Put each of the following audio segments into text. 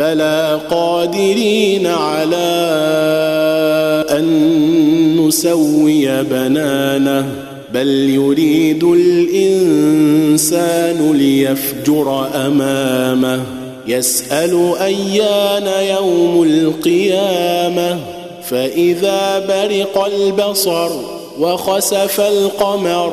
بلى قادرين على أن نسوي بنانه بل يريد الإنسان ليفجر أمامه. يسأل أيان يوم القيامة. فإذا برق البصر وخسف القمر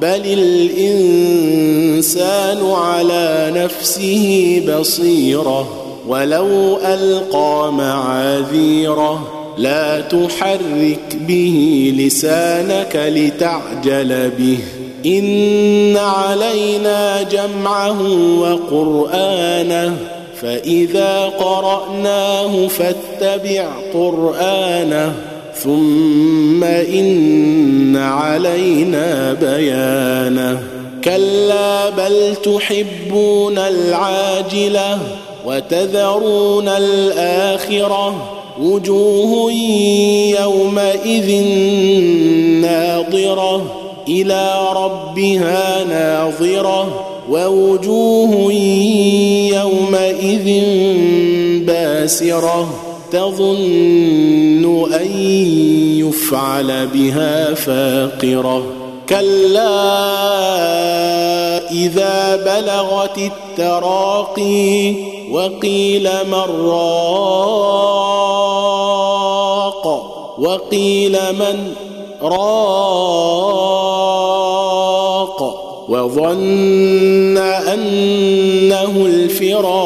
بل الإنسان على نفسه بصيرة ولو ألقى معاذيره لا تحرك به لسانك لتعجل به إن علينا جمعه وقرآنه فإذا قرأناه فاتبع قرآنه ثم إن علينا بيانه. كلا بل تحبون العاجلة وتذرون الآخرة. وجوه يومئذ ناظرة. إلى ربها ناظرة. ووجوه يومئذ باسرة. تظن أن يفعل بها فاقرة. كلا إذا بلغت التراقي وقيل من راق وقيل من راق وظن أنه الفراق.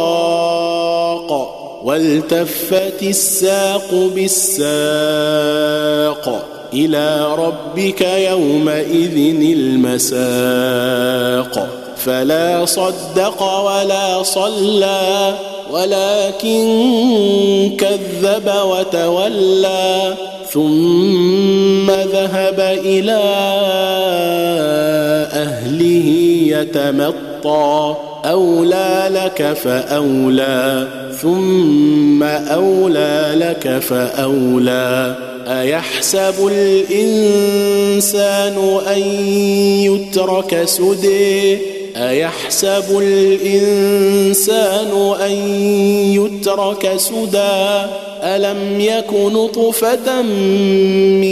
والتفت الساق بالساق إلى ربك يومئذ المساق. فلا صدق ولا صلى ولكن كذب وتولى ثم ذهب إلى أهله يتمطى. اولى لك فأولى ثم أولى لك فأولى. أيحسب الإنسان أن يترك سدي أيحسب الإنسان أن يترك سدى؟ ألم يك نطفة من